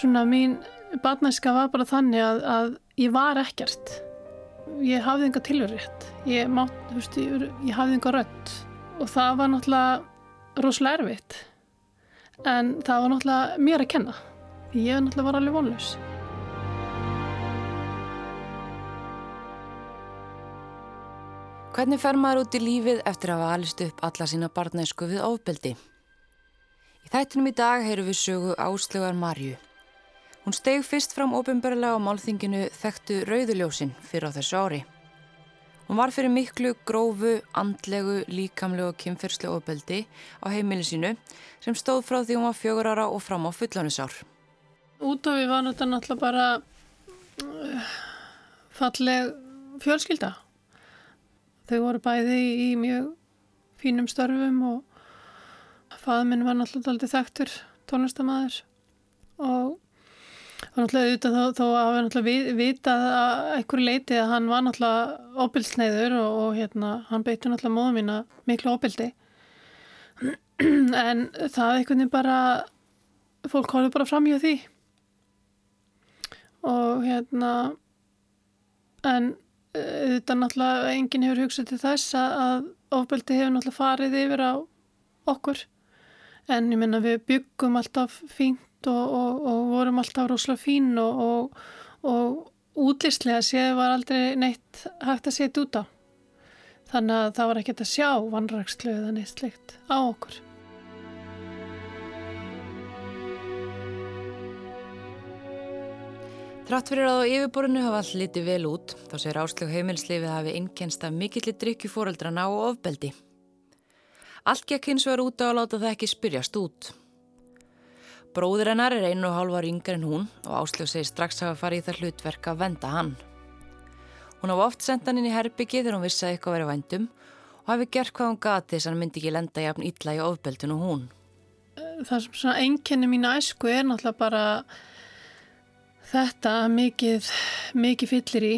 svona mín barnæska var bara þannig að, að ég var ekkert. Ég hafði enga tilverið ég, ég, ég hafði enga rött og það var náttúrulega rosalega erfitt. En það var náttúrulega mér að kenna. Ég náttúrulega var alveg vonlaus. Hvernig fer maður út í lífið eftir að hafa alist upp alla sína barnæsku við ofbeldi? Í þættinum í dag heyru við sögu Áslögar Marju Hún steg fyrst fram ofinbarlega á málþinginu þekktu rauðuljósin fyrir á þessu ári. Hún var fyrir miklu, grófu, andlegu, líkamlegu og kynferðslu ofbeldi á heimili sínu sem stóð frá því hún var fjögur ára og fram á fullanisár. Útofi var náttúrulega bara uh, falleg fjölskylda. Þau voru bæði í mjög fínum störfum og faðminn var náttúrulega aldrei þekktur tónlistamæður og og náttúrulega auðvitað þó, þó að við náttúrulega vitað að einhverju leiti að hann var náttúrulega óbildsneiður og, og hérna hann beiti náttúrulega móða mína miklu óbildi en það einhvern veginn bara fólk hóður bara fram í því. Og hérna en auðvitað náttúrulega enginn hefur hugsað til þess að, að óbildi hefur náttúrulega farið yfir á okkur. En ég minna við byggum alltaf fínt og, og, og vorum alltaf rosalega fín og, og útlistlega séð var aldrei neitt hægt að setja út á. Þannig að það var ekkert að sjá vannrækslu eða neitt slikt á okkur. Trátt fyrir að á yfirborinu hafa allt litið vel út, þá sér áslög heimilslefið hafi innkennst af mikillir drikju fóreldrana og ofbeldi. Allt gekk hins vegar út á að láta það ekki spyrjast út. Bróður hennar er einu og hálfar yngre en hún og Áslöf segir strax hafa farið í það hlutverk að venda hann. Hún hafa oft sendt hann inn í herbyggi þegar hún vissi að eitthvað verið vendum og hafi gert hvað hún gati þess að hann myndi ekki lenda jafn illa í ofbeldun og hún. Það sem svona enkenni mín æsku er náttúrulega bara þetta mikið, mikið fyllir í,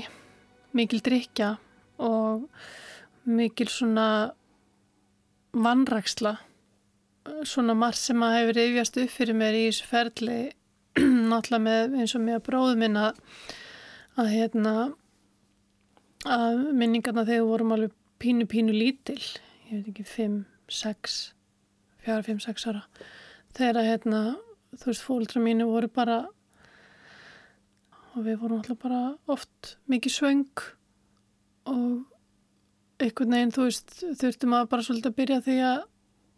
mikil drikja og mikil svona vannræksla svona margt sem að hefur yfjast upp fyrir mér í þessu ferli náttúrulega með eins og með bróðu minn að, að hérna að minningarna þegar vorum alveg pínu pínu lítil ég veit ekki 5, 6 4, 5, 6 ára þegar að hérna þú veist fólkdra mínu voru bara og við vorum alltaf bara oft mikið svöng og einhvern veginn þú veist þurftum að bara svolítið að byrja því að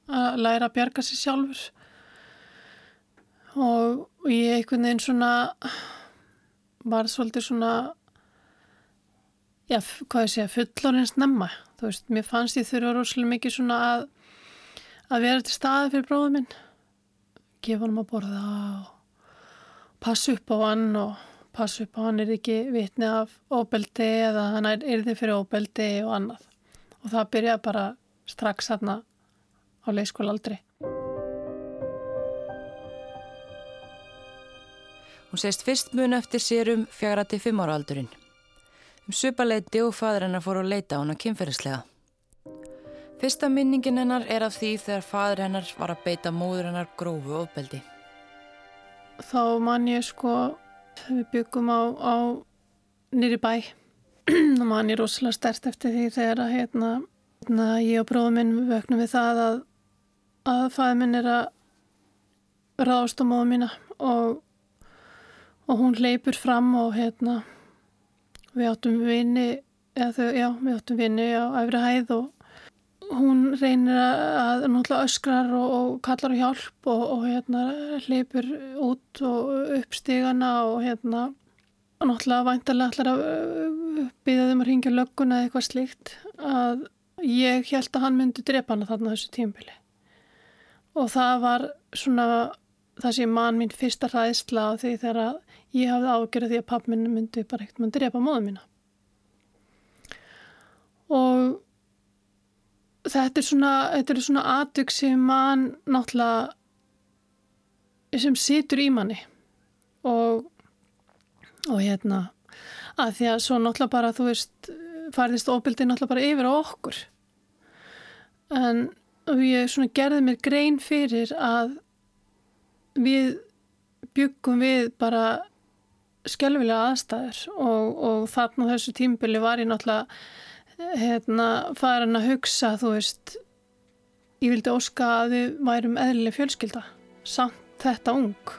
að læra að bjarga sér sjálfur. Og, ég einhvern veginn svona var svolítið svona já, hvað ég segja, fullorins nefna, þú veist, mér fannst ég þurfa rosalega mikið svona að að vera til staði fyrir bróðum minn. Gefa hann að borða og passa upp á hann og passa upp á hann er ekki vitni af óbeldi eða hann er yrði fyrir óbeldi og annað. Og það byrja bara strax aðna á leiskólaldri. Hún segist fyrst mun eftir sér um fjara til fimm ára aldurinn. Um supaleiti og fadur hennar fór að leita á hana kynferðislega. Fyrsta minningin hennar er af því þegar fadur hennar var að beita móður hennar grófu ofbeldi. Þá man ég sko, við byggum á, á nýri bæ og man ég rosalega stert eftir því þegar að hérna, hérna ég og bróðum minn vöknum við það að að fæði minn er að ráðast á móðu mína og, og hún leipur fram og hérna við áttum vini eða þau, já, við áttum vini á æfri hæð og hún reynir að náttúrulega öskrar og, og kallar á hjálp og, og hérna leipur út og upp stígana og hérna náttúrulega væntalega ætlar að uh, byggja þeim að ringja lögguna eða eitthvað slíkt að ég held að hann myndi drepa hana þarna þessu tímbili og það var svona það sem mann mín fyrsta ræðsla á því þegar ég hafði ágjörði að papp minn myndi bara ekkert mann drepa móðu mína. Og þetta er svona þetta er svona aðdug sem mann náttúrulega sem situr í manni. Og og hérna að því að svo náttúrulega bara þú veist farðist óbildi náttúrulega bara yfir á okkur. En og ég svona gerði mér grein fyrir að við byggum við bara skjálfilega aðstæður og, og þarna þessu tímbili var ég náttúrulega hérna, farin að hugsa, þú veist, ég vildi óska að við værum eðlileg fjölskylda, samt þetta ung.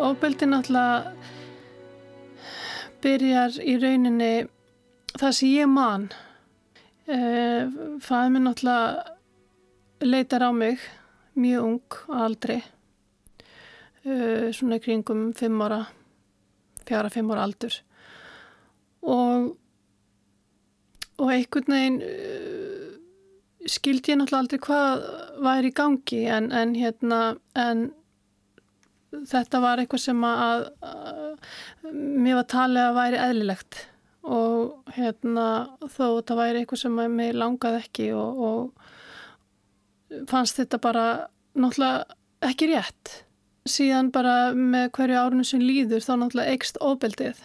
Óbeldi náttúrulega byrjar í rauninni það sem ég man. Uh, Fæði mér náttúrulega leitar á mig mjög ung aldri uh, svona kringum fimm ára fjara-fimm ára aldur og og einhvern veginn uh, skildi ég náttúrulega aldrei hvað væri í gangi en, en hérna en þetta var eitthvað sem að, að mér var talið að væri eðlilegt og hérna þó þetta væri eitthvað sem mér langaði ekki og, og fannst þetta bara náttúrulega ekki rétt. Síðan bara með hverju árunum sem líður þá náttúrulega eikst óbeldið.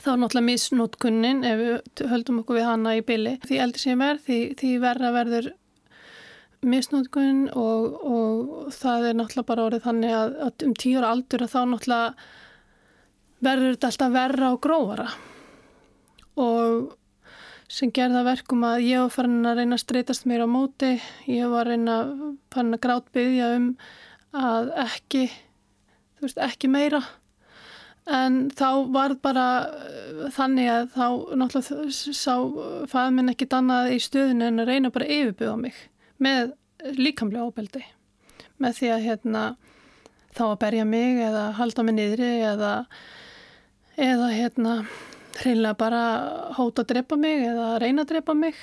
Þá náttúrulega misnótkunnin ef við höldum okkur við hana í byli. Því eldur sem er, því, því verða verður misnótkunn og, og það er náttúrulega bara orðið þannig að, að um tíur aldur að þá náttúrulega verður þetta alltaf verra og grófara. Og sem gerða verkum að ég var farin að reyna að streytast mér á móti, ég var reyna farin að grátbyðja um að ekki, þú veist, ekki meira. En þá var bara uh, þannig að þá náttúrulega sá fæði minn ekki dannað í stöðinu en að reyna bara að yfirbyða mig með líkamlega óbeldi. Með því að hérna þá að berja mig eða halda mig niðri eða, eða hérna hreinlega bara hóta að drepa mig eða reyna að drepa mig.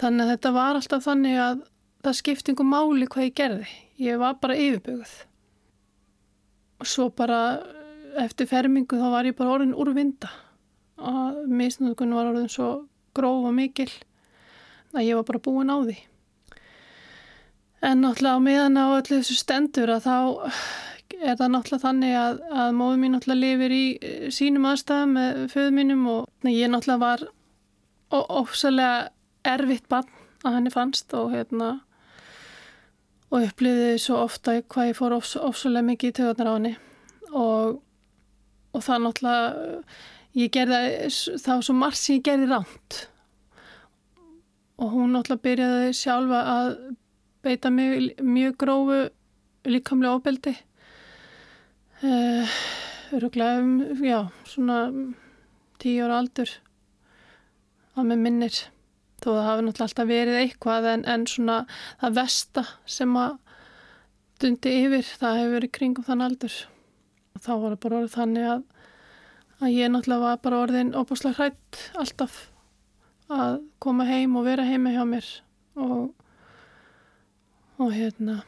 Þannig að þetta var alltaf þannig að það skiptingu máli hvað ég gerði. Ég var bara yfirbygguð. Og svo bara eftir fermingu þá var ég bara orðin úrvinda. Og misnöðkunni var orðin svo gróf og mikil að ég var bara búin á því. En náttúrulega á meðan á öllu þessu stendur að þá er það náttúrulega þannig að, að móðu mín náttúrulega lifir í eh, sínum aðstæðum með föðu mínum og ég náttúrulega var ófsalega erfitt bann að henni fannst og hérna og upplifiði svo ofta hvað ég fór ofsalega mikið í töðunar á henni. Og, og það náttúrulega ég gerði þá svo margt sem ég gerði ránt og hún náttúrulega byrjaði sjálfa að beita mig mjög grófu líkamlega ofbeldi Uh, öruglega um, já, svona tíu ára aldur að með minnir. Þó það hafi náttúrulega alltaf verið eitthvað en, en svona það vesta sem að dundi yfir það hefur verið kringum þann aldur. Og þá var það bara orðið þannig að að ég náttúrulega var bara orðin óbúslega hrætt alltaf að koma heim og vera heima hjá mér og og hérna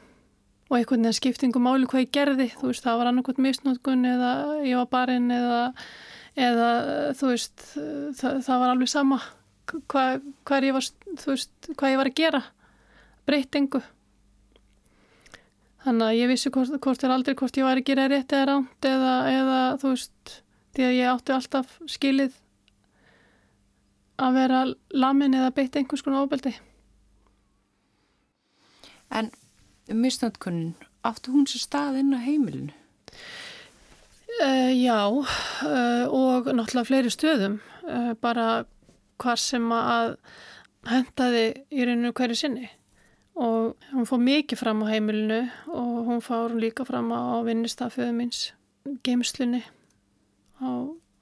og einhvern veginn skiptingu máli hvað ég gerði. Þú veist það var annarkot misnótkun eða ég var barinn eða, eða þú veist það, það var alveg sama hvað, hvað, ég var, veist, hvað ég var að gera. Breytingu þannig að ég vissi hvort, hvort er aldrei hvort ég var að gera rétt eða ránt eða, eða þú veist því að ég átti alltaf skilið að vera lamin eða beitt einhvers konar ábeldi En misnöndkunnin, áttu hún sér stað inn á heimilinu? Uh, já, uh, og náttúrulega fleiri stöðum, uh, bara hvað sem að hendaði í rauninu hverju sinni og hún fór mikið fram á heimilinu og hún fór líka fram á vinnistaföðu míns, geimslunni á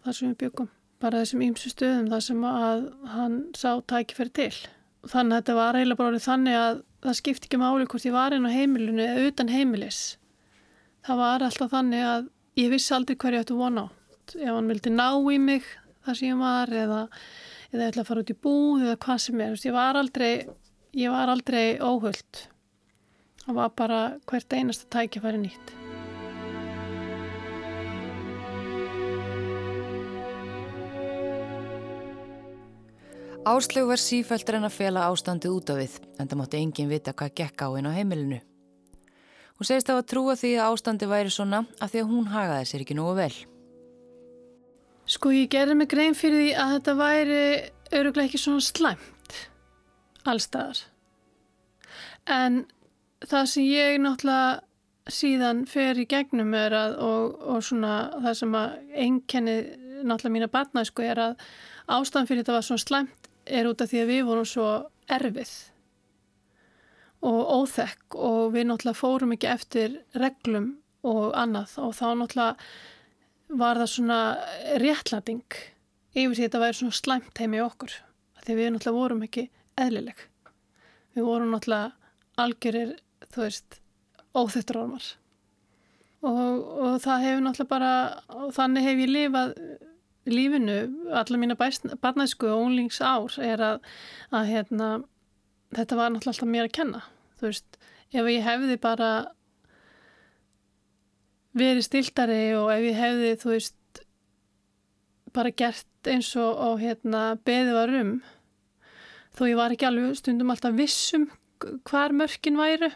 þar sem við byggum, bara þessum ímsu stöðum þar sem að hann sá tækifæri til. Þannig að þetta var eiginlega bara þannig að það skipti ekki máli hvort ég var inn á heimilinu eða utan heimilis. Það var alltaf þannig að ég vissi aldrei hverju ég ætti vona á. Ef hann vildi ná í mig þar sem ég var eða, eða ætla að fara út í búð eða hvað sem er. Ég var aldrei, ég var aldrei óhullt. Það var bara hvert einasta tækifæri nýtt. Áslög var sífælt reyna að fela ástandið út af við en það mátti enginn vita hvað gekk á henn á heimilinu. Hún segist að trúa því að ástandið væri svona af því að hún hagaði sér ekki nógu vel. Sko ég gerði mig grein fyrir því að þetta væri öruglega ekki svona slæmt allstaðar. en það sem ég náttúrulega síðan fer í gegnum er að og, og svona það sem að einkenni náttúrulega mína barnæsku er að ástæðan fyrir þetta var svona slæmt er út af því að við vorum svo erfið og óþekk og við náttúrulega fórum ekki eftir reglum og annað og þá náttúrulega var það svona réttlæting yfir því að þetta væri svona slæmt heim í okkur því við náttúrulega vorum ekki eðlileg. Við vorum náttúrulega algjörir þú veist óþettur ormar. Og, og það hefur náttúrulega bara og þannig hef ég lifað lífinu, alla mína barnæsku og unglings ár er að, að hérna, þetta var náttúrulega alltaf mér að kenna. Þú veist, ef ég hefði bara verið stiltari og ef ég hefði, þú veist bara gert eins og, og hérna, beði var um þó ég var ekki alveg stundum alltaf vissum hvar mörkin væru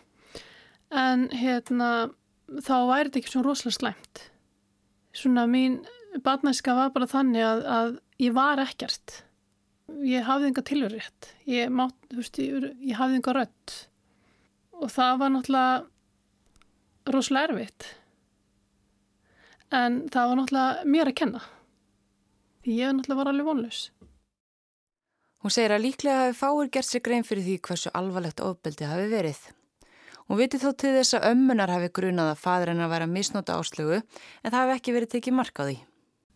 en hérna þá væri þetta ekki svona rosalega slæmt. Svona mín barnæska var bara þannig að, að ég var ekkert. Ég hafði enga tilverið ég, ég, ég hafði enga rött og það var náttúrulega rosalega erfitt. En það var náttúrulega mér að kenna. Því ég náttúrulega var alveg vonlaus. Hún segir að líklega hafi fáir gert sér grein fyrir því hversu alvarlegt ofbeldi hafi verið. Hún viti þó til þess að ömmunar hafi grunað að væri að misnóta áslögu en það hafi ekki verið tekið mark á því.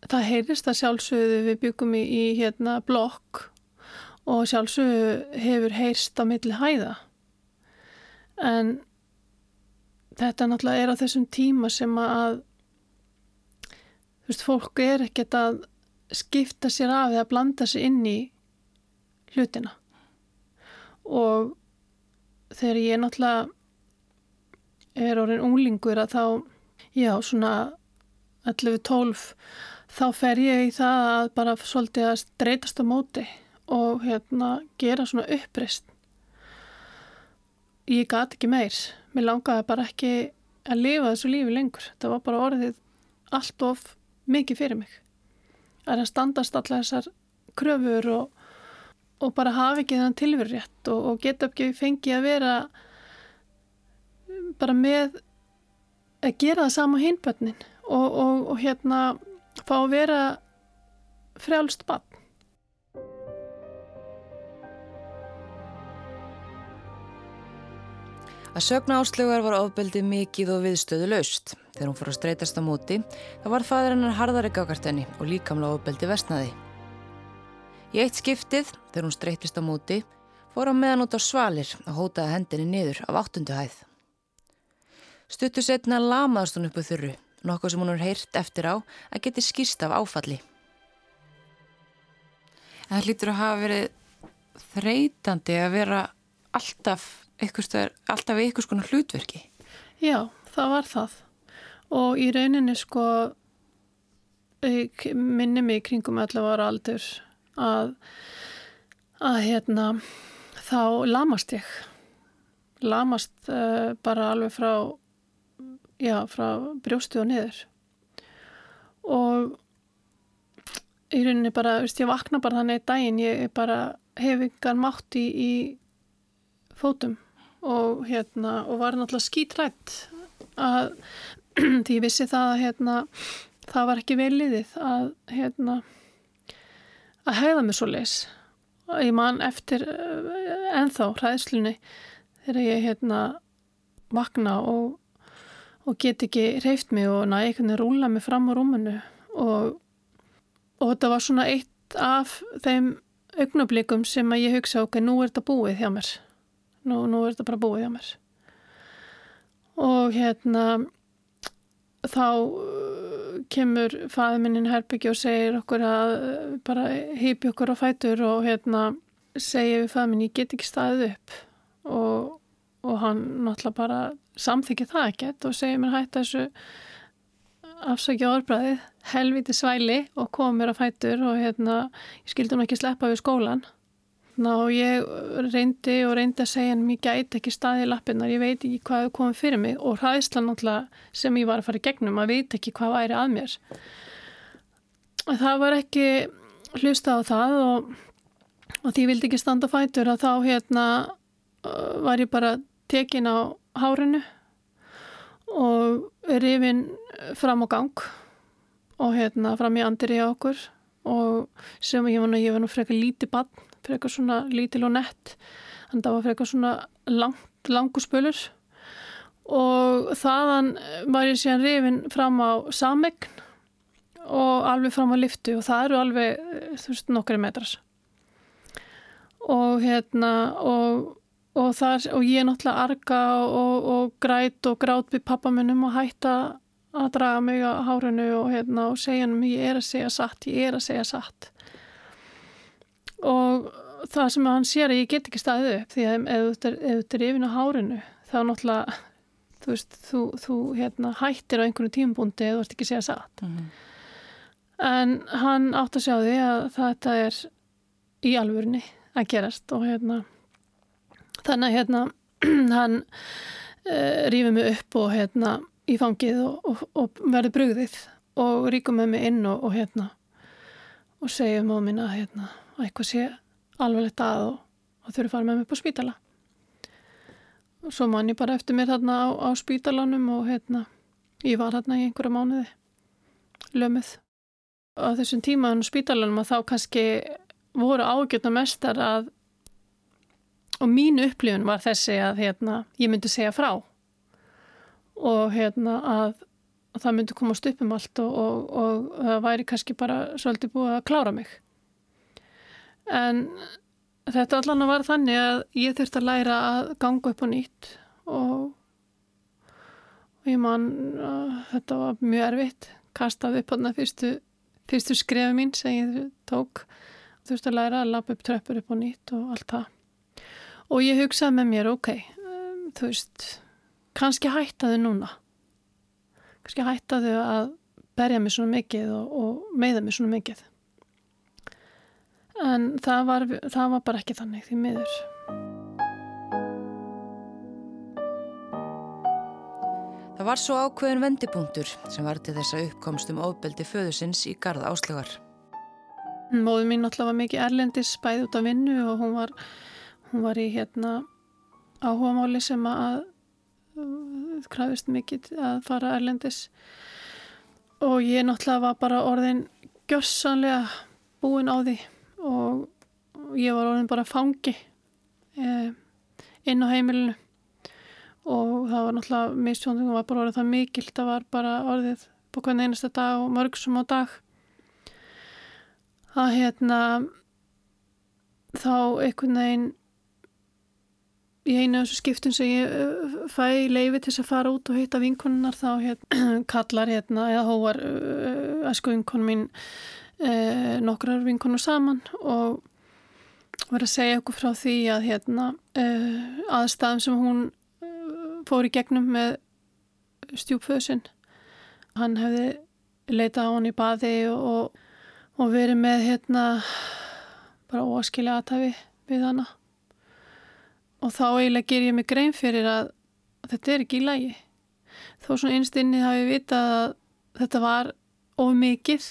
Það heyrist að sjálfsögðu við byggum í, í hérna blokk og sjálfsögðu hefur heyrst á milli hæða. En þetta náttúrulega er á þessum tíma sem að þú veist, fólk er ekkert að skipta sér af eða blanda sér inn í hlutina og þegar ég náttúrulega er orðin unglingur að þá já svona 11-12 þá fer ég í það að bara svolítið að streytast á móti og hérna gera svona uppreist ég gati ekki meir. Mér langaði bara ekki að lifa þessu lífi lengur. Það var bara orðið allt of mikið fyrir mig. Að það standast allar þessar kröfur og og bara hafa ekki þann tilverjætt og, og geta ekki fengið að vera bara með að gera það sama hinbönnin og, og, og hérna fá að vera frjálst bann. Að sögna áslögar var ofbeldi mikið og viðstöðu laust. Þegar hún fór að streytast á móti, þá var fadur hennar harðari gákartenni og líkamlega ofbeldi vestnaði. Í eitt skiptið, þegar hún streytist á móti, fór hann meðan út á svalir og hótaði hendinni niður af áttundu hæð. Stuttu setna lamaðast hún uppu þurru, nokkuð sem hún er heyrt eftir á að geti skýrst af áfalli. En það hlýtur að hafa verið þreytandi að vera alltaf alltaf í ykkur skona hlutverki. Já, það var það. Og í rauninni sko minni mig kringum allavega ára aldur að, að hérna, þá lamast ég lamast uh, bara alveg frá já, frá brjóstu og niður. Og í rauninni bara, veist, ég vakna bara þannig í daginn, ég bara hef yngan mátt í, í fótum. Og hérna, og var náttúrulega skítrætt að því ég vissi það að hérna, það var ekki vel liðið að hérna að hegða mig svo leis ég man eftir enþá hræðslunni þegar ég hérna vakna og, og get ekki reyft mig og næ einhvern veginn rúla mig fram á rúmunu og, og þetta var svona eitt af þeim augnablikum sem að ég hugsa ok, nú er þetta búið hjá mér. Nú, nú er þetta bara búið hjá mér. Og hérna þá kemur fæði minnin herbyggja og segir okkur að eh, bara hýpi okkur á fætur og hérna segja við fæði minn ég get ekki staðið upp. Og, og hann náttúrulega bara samþykja það ekkert og segja mér hætti þessu afsækja orðbræðið helviti svæli og mér á fætur og hérna ég skildi hann ekki sleppa við skólan og ég reyndi og reyndi að segja en mér gæti ekki staði í lappinnar, ég veit ekki hvað hefur komið fyrir mig og hraðislan náttúrulega sem ég var að fara gegnum, að veit ekki hvað væri að mér. Það var ekki hlusta á það og, og því ég vildi ekki standa fætur að þá hérna var ég bara tekin á hárinu og rifin fram á gang og hérna fram í andir í okkur. Og sem ég var nú, ég var nú frekar lítið bann, frekar svona lítil og nett, en það var frekar svona langt, langu spölur. Og þaðan var ég síðan rifin fram á samegn og alveg fram á liftu og það eru alveg, þú veist, nokkri metras og hérna og og, þar, og ég er náttúrulega arga og, og græt og grátt við pappamunum og hætta að draga mig á hárunu og, hérna, og segja hann ég er að segja satt, ég er að segja satt. Og það sem hann sér að ég get ekki staðið upp því að ef þú er yfin á hárunu þá náttúrulega þú, veist, þú, þú hérna, hættir á einhvern tímbúndi eða þú ert ekki að segja satt. Mm en hann átt að sjá því að þetta er í alvörni að gerast og hérna þannig að hérna hann uh, eh, rýfið mig upp og hérna í fangið og, og, og verði brugðið og ríkum með mig inn og, og hérna og segja um á minna hérna að eitthvað sé alveglegt að og þurfi að fara með mig på spítala. Og svo man ég bara eftir mér hérna á, á spítalanum og hérna ég var hérna í einhverja mánuði lömuð. Og þessum tímaðan á spítalanum að þá kannski voru ágjörna mestar að og mín upplifun var þessi að hérna, ég myndi segja frá. Og hérna, að, að það myndi komast upp um allt og, og, og það væri kannski bara svolítið búið að klára mig. En þetta allan var þannig að ég þurfti að læra að ganga upp á nýtt og, og ég man þetta var mjög erfitt. Kastað upp á þarna fyrstu, fyrstu skrefu mín sem ég tók. Þurfti að læra að lappa upp tröppur upp á nýtt og allt það og ég hugsaði með mér, ok, um, þú veist, kannski hættaðu núna. Kannski hættaðu að berja mig svona mikið og, og meiða mig svona mikið. En það var, það var bara ekki þannig því miður. Það var svo ákveðin vendipunktur sem var til þess að uppkomst um ofbeldi föðusins í garda áslögar. Móðu mín alltaf var mikið erlendis bæð út af vinnu og hún var hún var í hérna áhugamáli sem að uh, krafist mikið að fara erlendis. Og ég náttúrulega var bara orðin gjörsanlega búin á því. Og ég var orðin bara fangi eh, inn á heimilinu. Og það var náttúrulega mistjóndingum var bara orðið það mikill. Það var bara orðið hvern einasta dag og mörgsum á dag. Að hérna þá einhvern veginn í einu þessu skiptum sem ég uh, fæ leiði til að fara út og hitta vinkonunar þá hérna, kallar hérna eða hóar uh, æsku vinkonu mín uh, nokkrar vinkonur saman og var að segja okkur frá því að hérna uh, aðstæðum sem hún uh, fór í gegnum með stjúpföðsinn hann hefði leitað á hann í baði og, og verið með hérna bara óaskilja aðtæfi við hana og þá eiginlega ger ég mig grein fyrir að þetta er ekki í lagi. Þó svona einstinni hafi vitað að þetta var of mikið.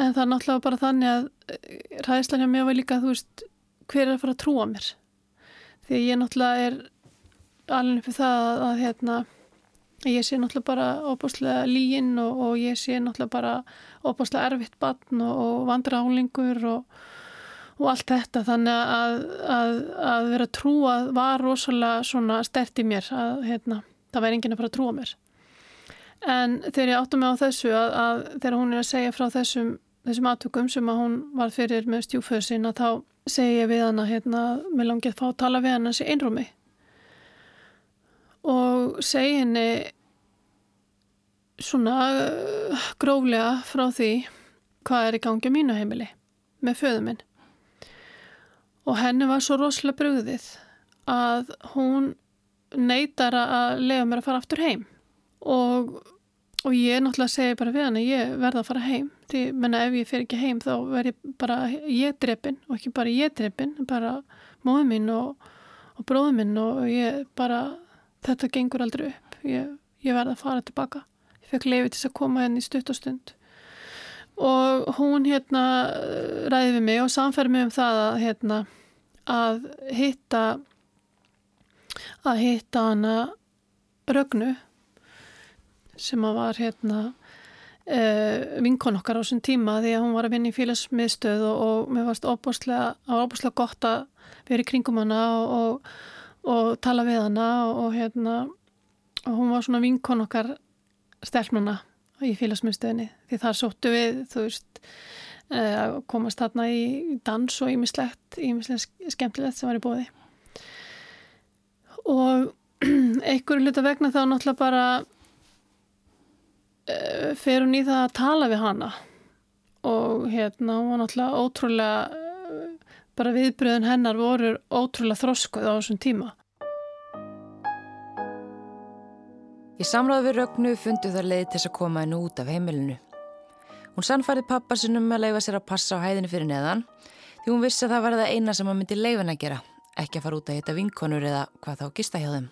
En það er náttúrulega bara þannig að eh, ræðislega mér var líka þú veist hver er að fara að trúa mér? Því að ég náttúrulega er alveg fyrir það að, að hérna ég sé náttúrulega bara óbúslega lígin og, og ég sé náttúrulega bara óbúslega erfitt barn og, og vandra álingur og og allt þetta þannig að, að, að vera trúa var rosalega svona stert í mér að hérna, það væri enginn að fara að trúa mér. En þegar ég áttum mig á þessu að, að þegar hún er að segja frá þessum, þessum aðtökum sem að hún var fyrir með stjúföðu sín að þá segja ég við hana hérna, með langið að fá að tala við hana sér einrúmi og segja henni svona gróflega frá því hvað er í gangi á mínu heimili með föðu minn og henni var svo rosalega brugðið að hún neytar að lega mér að fara aftur heim. Og, og ég náttúrulega segi bara við hann að ég verða að fara heim. Því menna ef ég fer ekki heim þá verð ég bara ég drefin og ekki bara ég drefin bara móðu mín og, og bróðu mín og ég bara þetta gengur aldrei upp. Ég, ég verða að fara tilbaka. Ég fekk lefið til að koma henni í stutt og stund og hún hérna ræði við mig og samferði mig um það að hérna að hitta að hitta hana Rögnu sem að var hérna uh, vinkon okkar á þessum tíma því að hún var að vinna í félagsmiðstöð og, og mér varst óbúslega gott að vera í kringum hana og, og, og tala við hana og hérna hún var svona vinkon okkar stelpnuna í félagsmiðstöðinni. Því þar sóttu við þú veist eh, að komast þarna í dans og ímislegt, ímislegt skemmtilegt sem var í bóði og einhverju hluta vegna þá náttúrulega bara uh, fer hún í það að tala við hana. Og hérna hún var náttúrulega ótrúlega uh, bara viðbröðun hennar voru ótrúlega þroskuð á þessum tíma Í samráðu við Rögnu fundu þar leið til að koma hennu út af heimilinu. Hún sannfærið pappa sinum með að leifa sér að passa á hæðinu fyrir neðan því hún vissi að það var það eina sem hann myndi leifin að gera, ekki að fara út að hitta vinkonur eða hvað þá gista hjá þeim.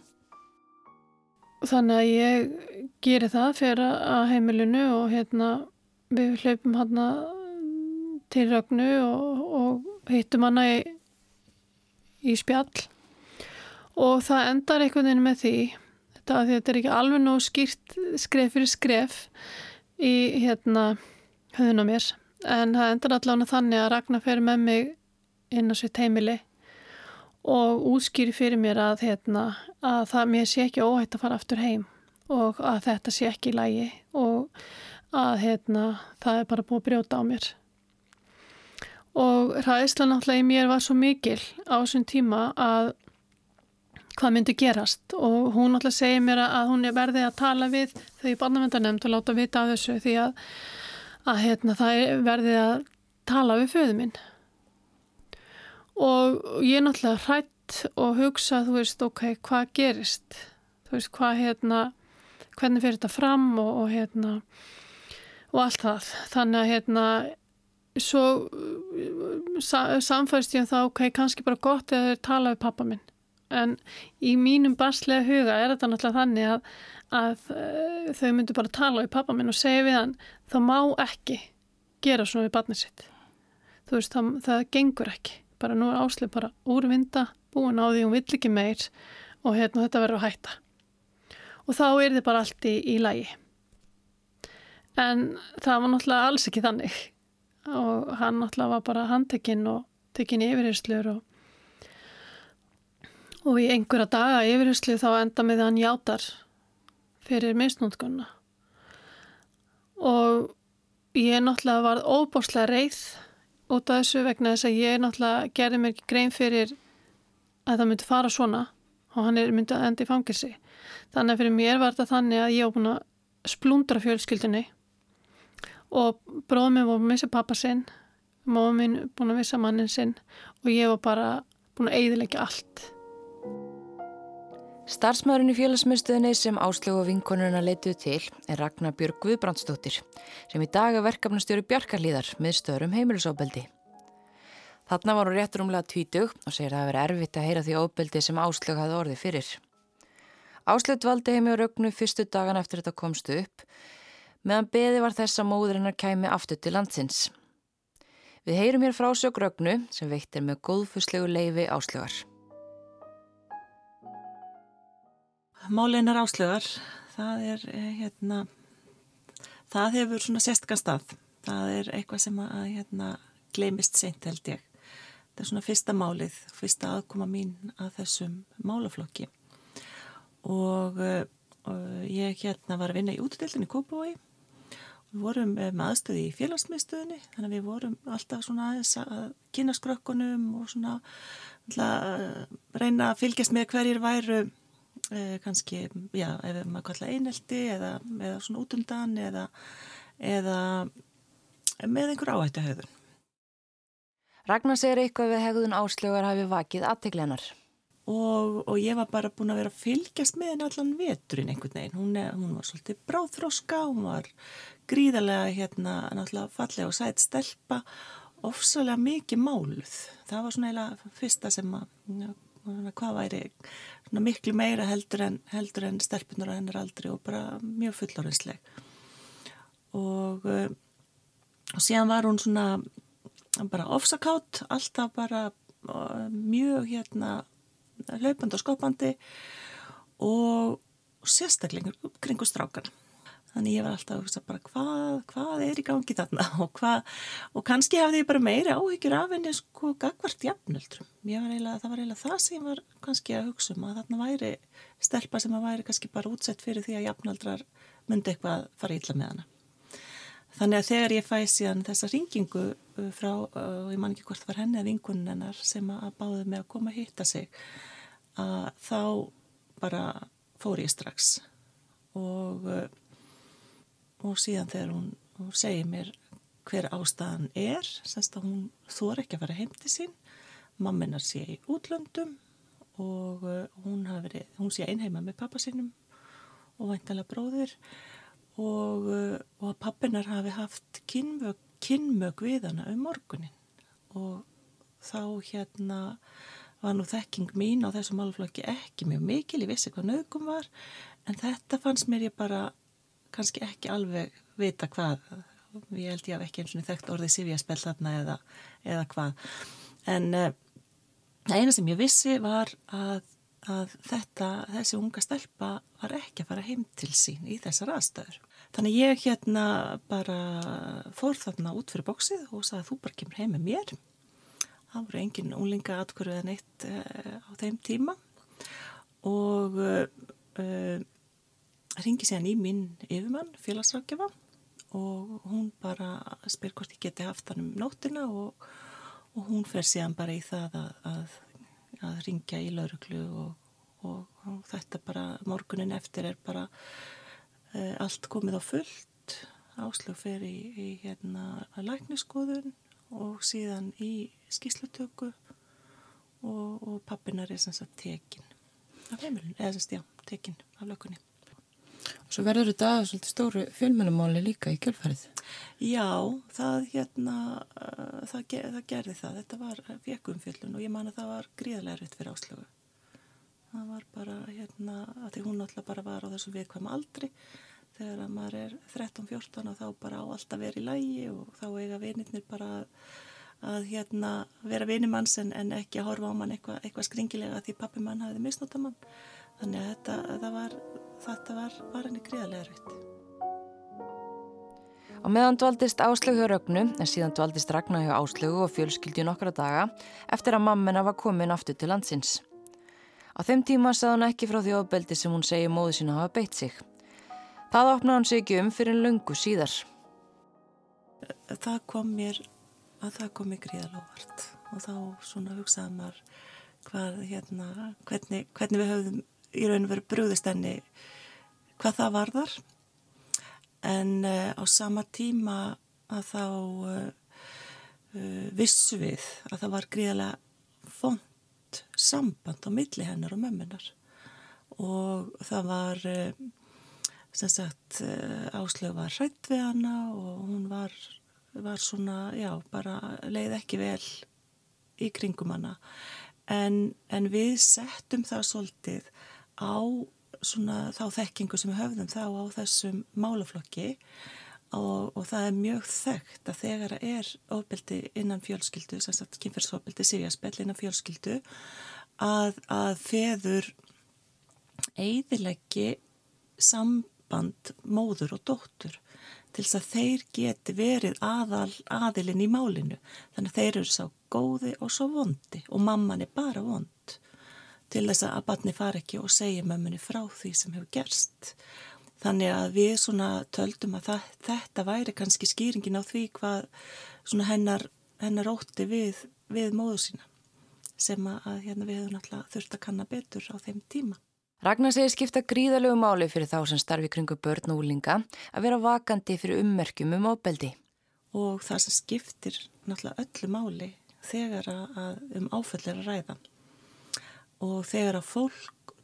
Þannig að ég geri það fyrir að heimilinu og hérna við hlaupum hann til Rögnu og, og hittum hann í, í spjall og það endar einhvern veginn með því þetta, þetta er ekki alveg nóg skýrt skref fyrir skref í hérna höfðun á mér en það endar allavega þannig að Ragnar fer með mig inn á sitt heimili og útskýri fyrir mér að, hérna, að það mér sé ekki óhætt að fara aftur heim og að þetta sé ekki í lægi og að hérna, það er bara búið að brjóta á mér. Og ræðisla náttúrulega í mér var svo mikil á þessum tíma að hvað myndi gerast. Og hún náttúrulega segir mér að hún er verðið að tala við þau barnavendanemnd og láta vita af þessu því að, að hérna, það er verðið að tala við föðu minn. Og ég er náttúrulega hrætt og hugsa, þú veist, ok, hvað gerist? Þú veist, hvað hérna hvernig fyrir þetta fram og, og hérna og allt það. Þannig að hérna svo sa, samfæðist ég um það, ok, kannski bara gott eða þeir tala við pappa minn en í mínum barslega huga er þetta náttúrulega þannig að, að uh, þau myndu bara tala við pappa minn og segja við hann, það má ekki gera svona við barnið sitt. Þú veist, það, það gengur ekki. Bara nú er áslið bara úrvinda búin á því hún vill ekki meir og hérna þetta verður að hætta. Og þá er þið bara allt í, í lægi en það var náttúrulega alls ekki þannig. Og hann náttúrulega var bara handtekinn og tekinn yfirherslur og og í einhverja daga yfirherslu þá enda með hann játar fyrir misnótkunna og ég náttúrulega var óbáslega reið út af þessu vegna þess að ég náttúrulega gerði mér grein fyrir að það myndi fara svona og hann myndið að enda í fangilsi. Þannig að fyrir mér var þetta þannig að ég var búin að splundra fjölskyldinni og bróðum minn var búin að missa pappa sinn, móðum minn búin að missa mannin sinn og ég var bara búin að eigðilegja allt. Starfsmaðurinn í félagsmyndstöðinni sem áslögu og vinkonurna leituð til er Ragnar Björg Guðbrandsdóttir sem í dag er verkefnastjóri Bjarkarlíðar með stöðurum heimilisofbeldi. Þarna var hún réttur umlega tvítug og segir að það veri erfitt að heyra því ofbeldi sem áslög hafði orði fyrir. Áslög dvaldi heimi á rögnu fyrstu dagan eftir þetta komstu upp meðan beði var þess að móðurinnar kæmi aftur til landsins. Við heyrum hér frásög rögnu sem veitt er með góðfuslegu leifi áslögar. Máleinar áslögar, það er eh, hérna, það hefur svona sérstakast af. Það er eitthvað sem að hérna gleimist seint held ég. Það er svona fyrsta málið, fyrsta aðkoma mín að þessum málaflokki. Og, eh, og ég hérna var að vinna í útdildinni Kópavói. Við vorum eh, með aðstöði í félagsmiðstöðinni, þannig að við vorum alltaf svona aðeins að kynna skrökkunum og svona að reyna að fylgjast með hverjir væru kannski, já, ef maður kalla einelti eða, eða svona útundan eða, eða með einhver áhættu höfðun. Ragnar segir eitthvað við hegðun áslögar hafi vakið aðteglenar. Og, og ég var bara búin að vera að fylgjast með henni allan veturinn einhvern veginn. Hún, hún var svolítið bráþróska, hún var gríðarlega hérna náttúrulega fallega og sætt stelpa, ofsalega mikið máluð. Það var svona eiginlega fyrsta sem að, hvað væri miklu meira heldur en, heldur en stelpunar á hennar aldri og bara mjög fullorinsleg og, eh, og síðan var hún svona bara ofsakátt alltaf bara eh, mjög hérna hlaupandi og skopandi og sérstaklega kringu strákana. Þannig ég var alltaf að hugsa bara hvað, hvað er í gangi þarna og hvað, og kannski hafði ég bara meiri áhyggjur af henni sko gagvart jafnöldrum. Ég var eiginlega, það var eiginlega það sem ég var kannski að hugsa um að þarna væri stelpa sem að væri kannski bara útsett fyrir því að jafnöldrar myndi eitthvað fara ítla með hana. Þannig að þegar ég fæ síðan þessa ringingu uh, frá, uh, og ég man ekki hvort var henni að vingunin hennar sem að báði mig að koma að hitta sig, að þá bara fór ég strax og uh, og síðan þegar hún, hún segir mér hver ástæðan er semst að hún þór ekki að fara heim til sín. Mamminar sé í útlöndum og uh, hún, verið, hún sé einheima með pappa sínum og væntalega bróðir. Og, uh, og pappinar hafi haft kynmög, við hana um morgunin og þá hérna var nú þekking mín á þessum alflokki ekki mjög mikil, ég vissi hvað nögum var. En þetta fannst mér ég bara kannski ekki alveg vita hvað. Ég held ég að ekki eins og þekkt orðið sifjaspell þarna eða, eða hvað. En uh, eina sem ég vissi var að, að þetta, þessi unga stelpa var ekki að fara heim til sín í þessar aðstöður þannig ég hérna bara fór þarna út fyrir bóksið og sagði þú bara kemur heim með mér. Það voru engin úlinga atkvöru en eitt uh, á þeim tíma. Og uh, ringi sér í minn yfirmann, félagsrákjafa og hún bara spyr hvort ég geti haft hann um nóttina og, og hún fer síðan bara í það að, að, að ringja í lauruglu og, og, og þetta bara morgunin eftir er bara e, allt komið á fullt. Áslög fer í, í hérna lækniskoðun og síðan í skíslutöku og pappinar er sem sagt tekin. Af heimilin, eða sem sagt já, tekin af lökunni Og svo verður þetta svolítið stóru fjölmennumáli líka í kjölfarið. Já, það hérna, uh, það, ger, það gerði það. Þetta var fjekum fjöllun og ég man að það var gríðlega rétt fyrir áslögu. Það var bara hérna, að því hún alltaf bara var á þessu viðkvæma aldri. Þegar að maður er 13-14 og þá bara á alltaf verið í lægi og þá eiga vinirnir bara að, hérna, vera vinimanns en, en ekki að horfa á mann eitthvað eitthva skringilega því pappi mann hafiði misnóta mann. Þannig að þetta var þetta var, var henni greiðlega erfitt. Á meðan dvaldist Áslög hjá Rögnu en síðan dvaldist Ragnar hjá Áslögu og fjölskyldi nokkra daga eftir að mammina var komin aftur til landsins. Á þeim tíma sað hann ekki frá því ofbeldi sem hún segi móðu sína hafa beitt sig. Það opnaði hann sig ekki um fyrir en lungu síðar. Það kom mér að það kom mér greiðlega óvart og þá svona hugsaði maður hvað, hérna, hvernig, hvernig við höfðum í raun og veru brúðist henni hvað það varðar. En uh, á sama tíma að þá uh, vissu við að það var gríðilega font samband á milli hennar og mömmunar og það var sem sagt áslög var hrætt við hana og hún var, var svona, já, bara leið ekki vel í kringum hana. En, en við settum það svolítið á svona þá þekkingu sem við höfðum þá á þessum málaflokki og, og það er mjög þekkt að þegar það er ofbeldi innan fjölskyldu, sem sagt kynferðsofbeldi, sifjarspell innan fjölskyldu að, að feður eidileggi samband móður og dóttur til þess að þeir geti verið aðal, aðilinn í málinu. Þannig að þeir eru sá góði og svo vondi og mamman er bara vond til þess að barni fari ekki og segja mömmunni frá því sem hefur gerst. Þannig að við svona töldum að það, þetta væri kannski skýringin á því hvað hennar, hennar ótti við, við móðu sína sem að hérna, við hefum náttúrulega þurft að kanna betur á þeim tíma. Ragnar segir skipta gríðalögu máli fyrir þá sem starfi kringu börn og úlinga að vera vakandi fyrir ummerkjum um ábeldi. Og það sem skiptir náttúrulega öllu máli þegar að um áföllir að ræða og þegar að fólk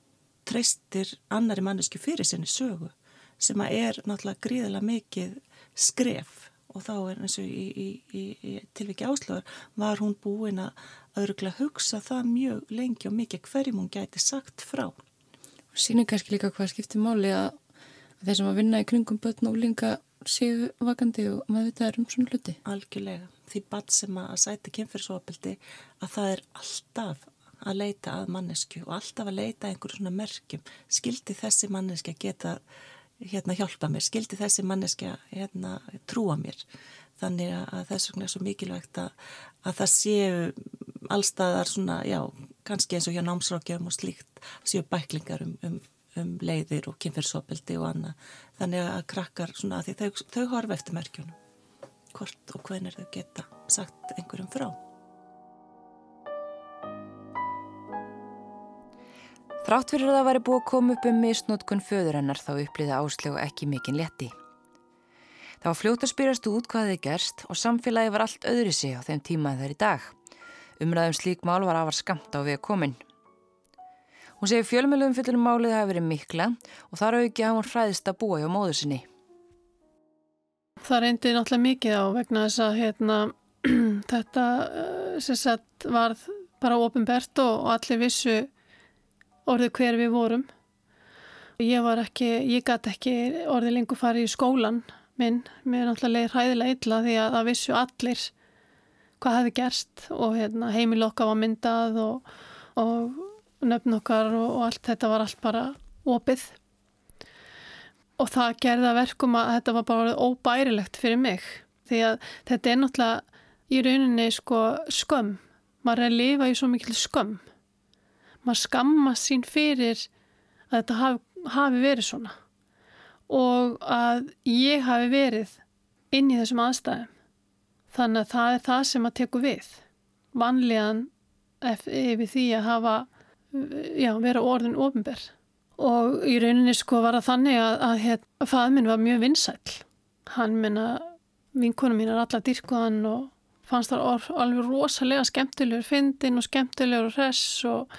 treystir annari mannesku fyrir sinni sögu sem að er náttúrulega gríðilega mikið skref og þá er eins og í, í, í, tilviki áslöður var hún búin að öruglega hugsa það mjög lengi og mikið hverjum hún gæti sagt frá. Sýnir kannski líka hvað skiptir máli að, þeir sem að vinna í kringum börn og líka séu vakandi og maður það er um svona hluti. Algjörlega. Því bann sem að sæti kynferðsopildi að það er alltaf að leita að mannesku og alltaf að leita einhverjum svona merkjum. Skildi þessi manneski að geta hérna hjálpa mér, skildi þessi manneski að hérna, trúa mér? Þannig að þess vegna er svo mikilvægt að, að það séu allstaðar svona, já, kannski eins og hjá námsrákjöfum og slíkt séu bæklingar um, um, um leiðir og kynferðsopildi og annað. Þannig að krakkar svona að því þau, þau horfa eftir merkjunum. Hvort og hvenir þau geta sagt einhverjum frá. Þrátt fyrir að það væri búið að koma upp um misnótkun föður hennar þá upplýði áslegu ekki mikinn letti. Það var fljótt að spyrjast út hvað þið gerst og samfélagi var allt öðri sig á þeim tíma þegar í dag. Umræðum slík mál var afar skamt á við komin. Hún segi fjölmjölum fylgur málið hafi verið mikla og þar auki að hún hræðist að búa hjá móður sinni. Það reyndi náttúrulega mikið á vegna þess að hérna, þetta eh, sagt, varð bara ofinbert og allir vissu orðið hver við vorum. Ég var ekki, ég gæti ekki orðið lengur farið í skólan minn, mér er náttúrulega leið hræðilega illa því að það vissu allir hvað hefði gerst og hérna, heimil okkar var myndað og, og nöfn okkar og, og allt þetta var allt bara opið. Og það gerða verkum að þetta var bara óbærilegt fyrir mig. Því að þetta er náttúrulega í rauninni sko skömm. Maður er að lifa í svo mikil skömm maður skamma sín fyrir að þetta hafi, hafi verið svona. Og að ég hafi verið inn í þessum aðstæðum. Þannig að það er það sem að teku við. Vanlegan yfir því að hafa já, vera orðin ofinberð og í rauninni sko var það þannig að, að, að faðminn var mjög vinsæl hann minna vinkunum mín er alla dyrkuðan og fannst það alveg rosalega skemmtilegur fyndin og skemmtilegur hress og,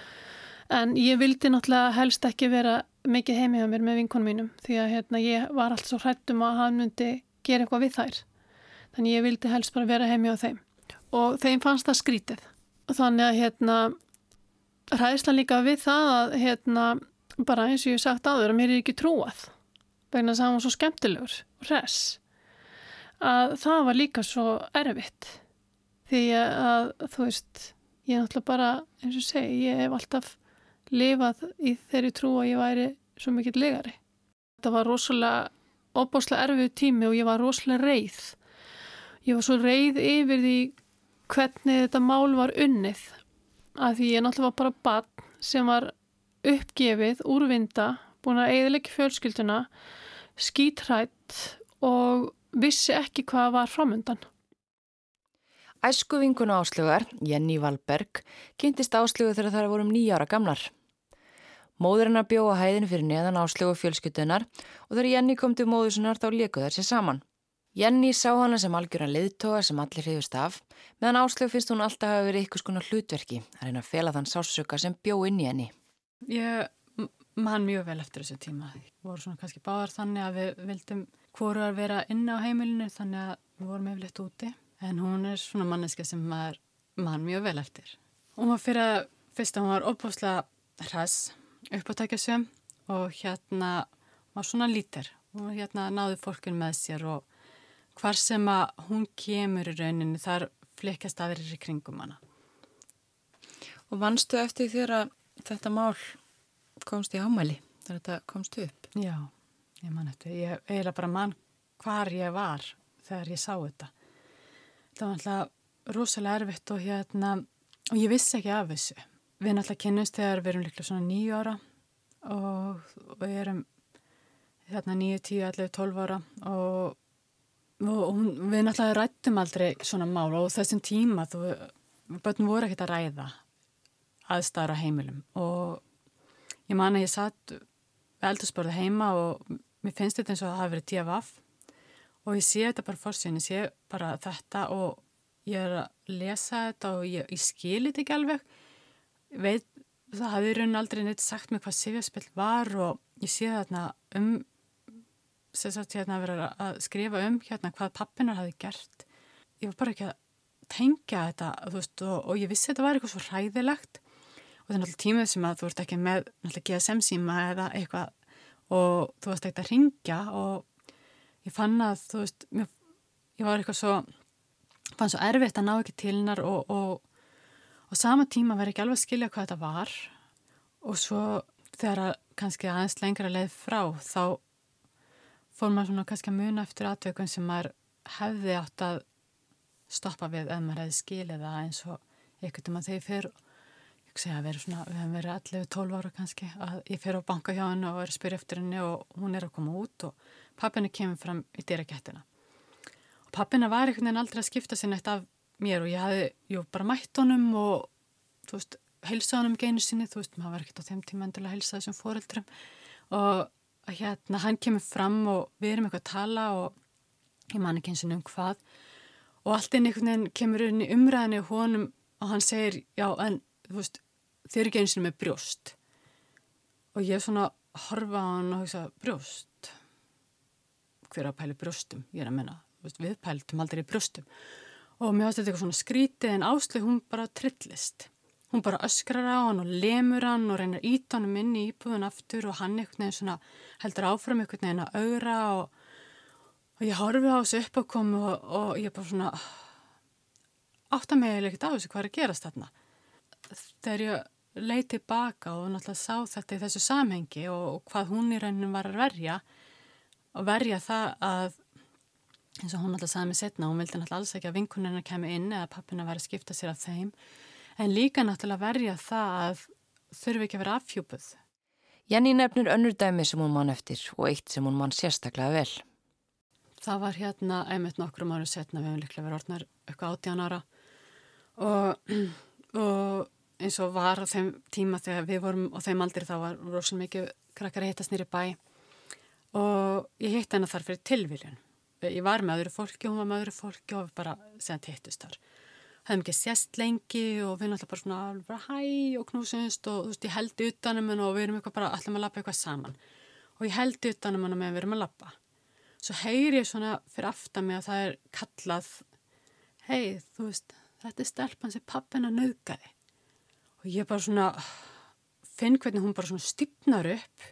en ég vildi náttúrulega helst ekki vera mikið heimi á mér með vinkunum mínum því að hérna, ég var alltaf svo hrættum að hann myndi gera eitthvað við þær. Þannig ég vildi helst bara vera heimi á þeim. Og þeim fannst það skrítið. Þannig að hérna hræðslan líka við það að hérna bara eins og ég hef sagt áður að mér er ekki trúað vegna þess að hann var svo skemmtilegur og res að það var líka svo erfitt. Því að þú veist ég er náttúrulega bara eins og segi ég hef alltaf lifað í þeirri trú að ég væri svo mikill legari þetta var rosalega óbáslega erfið tími og ég var rosalega reið ég var svo reið yfir því hvernig þetta mál var unnið að því ég náttúrulega var bara barn sem var uppgefið, úrvinda, búin að eðilegja fjölskylduna, skítrætt og vissi ekki hvað var framöndan. Æsku vinkuna áslögar, Jenny Valberg, kynntist áslögu þegar það vorum nýjára gamlar. Móðurinnar bjóða hæðin fyrir neðan áslögu fjölskyldunar og þegar Jenny kom til móðusinnar þá leikuð þær sér saman. Jenny sá hana sem algjöran liðtoga sem allir hefist af, meðan áslögu finnst hún alltaf hafa verið ykkur skona hlutverki að reyna að fela þann sásöka sem bjó inn í henni. Ég man mjög vel eftir þessu tíma. Við vorum svona kannski báðar þannig að við vildum hvoru að vera inna á heimilinu þannig að við vorum yfirleitt úti. En hún er svona manneska sem maður man mjög vel eftir. Hún var fyrir að fyrst að hún var opbúslega hræs uppátækjasum og hérna var svona lítir. Og hérna náði fólkin með sér og hvar sem að hún kemur í rauninu þar flikast aðrir í kringum hana. Og vannstu eftir þér að þetta mál komst í ámæli þegar þetta komst upp? Já, ég man eftir. Ég eiginlega bara mann hvar ég var þegar ég sá þetta. Það var alltaf rosalega erfitt og hérna, og ég vissi ekki af þessu. Við alltaf kynnust þegar við erum líklega svona nýju ára og við erum hérna nýju, tíu, allir tólf ára og, og við náttúrulega rættum aldrei svona mál og þessum tíma þú, börnum voru ekkert að ræða aðstæðar á heimilum og ég man að ég satt eldursporðu heima og mér finnst þetta eins og að það hafi verið TFF og ég sé þetta bara fórsinn, ég sé bara þetta og ég er að lesa þetta og ég, ég skilir þetta ekki alveg veit, það hafi raun aldrei neitt sagt mig hvað sifjarspill var og ég sé þarna um hérna að vera að skrifa um hérna hvað pappinar hafi gert. Ég var bara ekki að tengja þetta veist, og, og ég vissi þetta var eitthvað svo hræðilegt. Og það er náttúrulega tímið sem að þú ert ekki með náttúrulega GSM síma eða eitthvað. Og þú varst ekkert að ringja og ég fann að þú veist, mér, ég var eitthvað svo fann svo erfitt að ná ekki til hennar og, og, og sama tíma verði ekki alveg að skilja hvað þetta var. Og svo þegar að kannski aðeins lengra leið frá þá fór maður svona kannski að muna eftir aðtökun sem maður hefði átt að stoppa við ef maður hefði skilið það eins og einhvern veginn þegar ég fer ég segja að svona, við hefum verið allir 12 ára kannski, að ég fer á banka hjá henni og er að spyrja eftir henni og hún er að koma út og pappina kemur fram í dýrakettina og pappina var einhvern veginn aldrei að skipta sér neitt af mér og ég hafði, jú, bara mætt honum og þú veist, heilsa honum geinu sinni, þú veist, maður var ekkert á þeim tíma endilega að heilsa þessum fóreldrum og hérna, hann kemur fram og við erum eitthvað að tala og ég man ekki eins og um hvað. Og allt inn einhvern veginn kemur inn í umræðinu honum og hann segir, já, en þú veist, þeir eru eins og með brjóst. Og ég er svona að horfa á hann og hugsa, brjóst? Hver að pæli brjóstum? Ég er að menna, við pæltum aldrei brjóstum og mér finnst þetta eitthvað svona skrítið en áslu hún bara trillist. Hún bara öskrar á hann og lemur hann og reynir ít honum inn í íbúðun aftur og hann eitthvað neina svona heldur áfram eitthvað neina augra og, og ég horfi á þessu uppákomu og, og ég bara svona átt að mig ekkert á þessu hvað er að gerast þarna? Þegar ég leið tilbaka og náttúrulega sá þetta í þessu samhengi og, og hvað hún í rauninu var að verja og verja það að eins og hún náttúrulega sagði mig setna, hún vildi náttúrulega alls ekki að vinkunina kemi inn eða pappina væri að skipta sér af þeim en líka náttúrulega verja það að þurfi ekki að vera afhjúpuð. Jenny nefnir önnur dæmi sem hún mann eftir og eitt sem hún mann sérstaklega vel. Það var hérna einmitt nokkrum ára setna, við hefum líklega verið orðnar eitthvað áttján ára og, og eins og var á þeim tíma þegar við vorum og þeim aldrei þá var rosalega mikið krakkar að hittast nýri bæ og ég hitt hennar þar fyrir tilviljun. Ég var með öðru fólki og hún var með öðru fólki og við bara segðan hittust þar. Hefðum ekki sérst lengi og við náttúrulega bara svona bara hæ og knúsumst og þú veist ég held utanum henn og við erum eitthvað bara allir að lappa eitthvað saman og ég held utanum henn og meðan við erum að lappa. Svo heyr ég svona fyrir aftan mig að það er kallað hei þú veist þetta er stelpann sem pappina nauðgæði og ég bara svona finn hvernig hún bara svona stipnar upp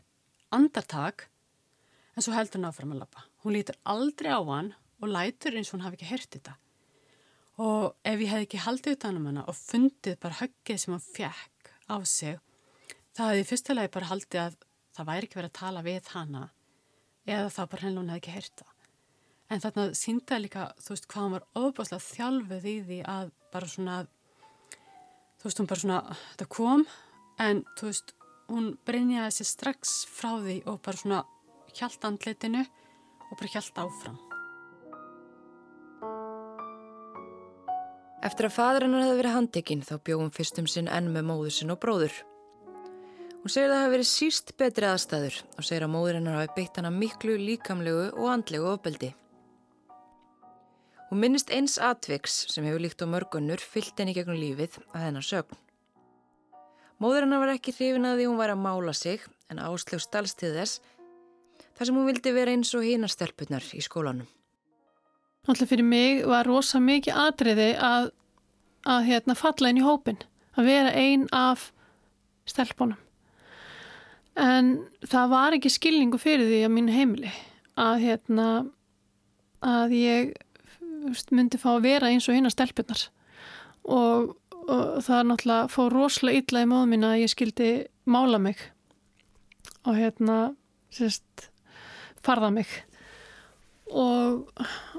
andartak en svo heldur hann áfram að lappa. Hún lítur aldrei á hann og lætur eins og hún hafi ekki hert þetta. Og ef ég hef ekki haldið utan um hana og fundið bara höggið sem hann fekk á sig, það hefði fyrsta lagi bara haldið að það væri ekki verið að tala við hana eða það bara henni hún hefði ekki hert það. En þarna síndaði líka, þú veist, hvað hann var ofbáslega þjálfuð í því að bara svona þú veist, hún bara svona, þetta kom en, þú veist, hún brinjaði sér strax frá því og bara svona hjælt andletinu og bara hjælt áfram. Eftir að fadur hennar hefði verið handekinn þá bjóðum fyrstum sinn enn með móður sinn og bróður. Hún segir að það hefði verið síst betri aðstæður og segir að móður hennar hafi beitt hana miklu líkamlegu og andlegu ofbeldi. Hún minnist eins atviks sem hefur líkt á mörgunnur fyllt henni gegnum lífið að hennar sögn. Móður hennar var ekki hrifin að því hún væri að mála sig en áslög stalstið þess þar sem hún vildi vera eins og hína stelpunar í skólanum. Náttúrulega fyrir mig var rosa mikið atriði að, að hérna, falla inn í hópin, að vera ein af stelpunum. En það var ekki skilningu fyrir því að mín heimili að, hérna, að ég myndi fá að vera eins og hinn að stelpunar og, og það náttúrulega fór rosalega illa í móðum mín að ég skildi mála mig og hérna sérst farða mig. Og,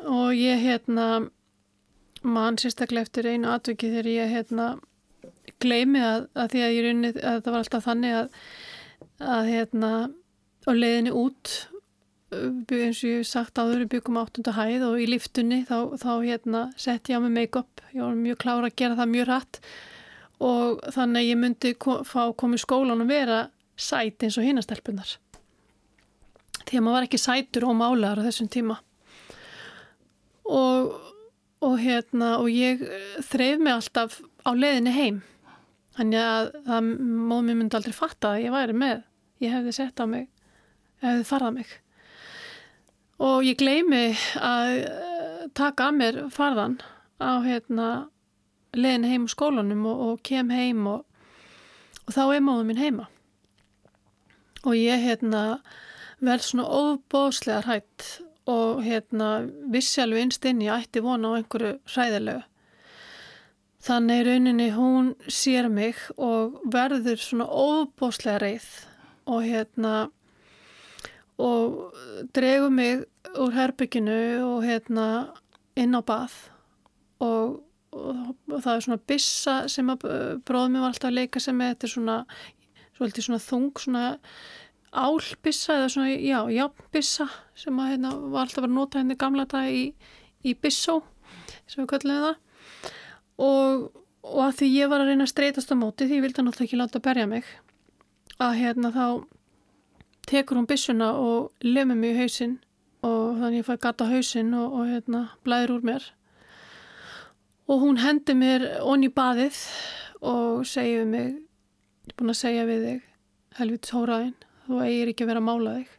og ég hérna mann sérstaklega eftir einu atviki þegar ég hérna gleimi að, að því að ég runni að það var alltaf þannig að að hérna á leiðinni út eins og ég hef sagt áður við byggum áttunda hæð og í liftunni þá, þá hérna sett ég á mig make-up. Ég var mjög klára að gera það mjög rætt og þannig að ég myndi kom, fá komið skólan og vera sæt eins og hinastelpunar því að maður var ekki sætur og málaður á þessum tíma. Og, og hérna og ég þreif mig alltaf á leiðinni heim. Þannig að, að móðum ég myndi aldrei fatta að ég væri með. Ég hefði sett á mig hefði farðað mig. Og ég gleymi að eh, taka að mér farðan á hérna leðin heim á skólanum og, og kem heim og, og þá er móðum mín heima. Og ég hérna verð svona óbóslega hrætt og hérna vissi alveg einst inn ég ætti vona á einhverju hræðilegu. Þannig rauninni hún sér mig og verður svona óbóslega reið og hérna og dregu mig úr herbygginu og hérna inn á bað og, og, og það er svona bissa sem að bróðum var alltaf að leika sem þetta er svona, svona þung svona álbissa eða svona, já, jábissa sem að hérna var alltaf að nota henni gamla dag í, í bissó sem við kallum það. Og, og að því ég var að reyna að streytast á móti því ég vildi náttúrulega ekki láta að berja mig að hérna þá tekur hún bissuna og lemur mig í hausin og þannig ég fæ gata hausin og, og hérna blæður úr mér. Og hún hendi mér onni í baðið og segir við mig ég er búin að segja við þig helvits hóraðinn, þú eigir ekki að vera að mála þig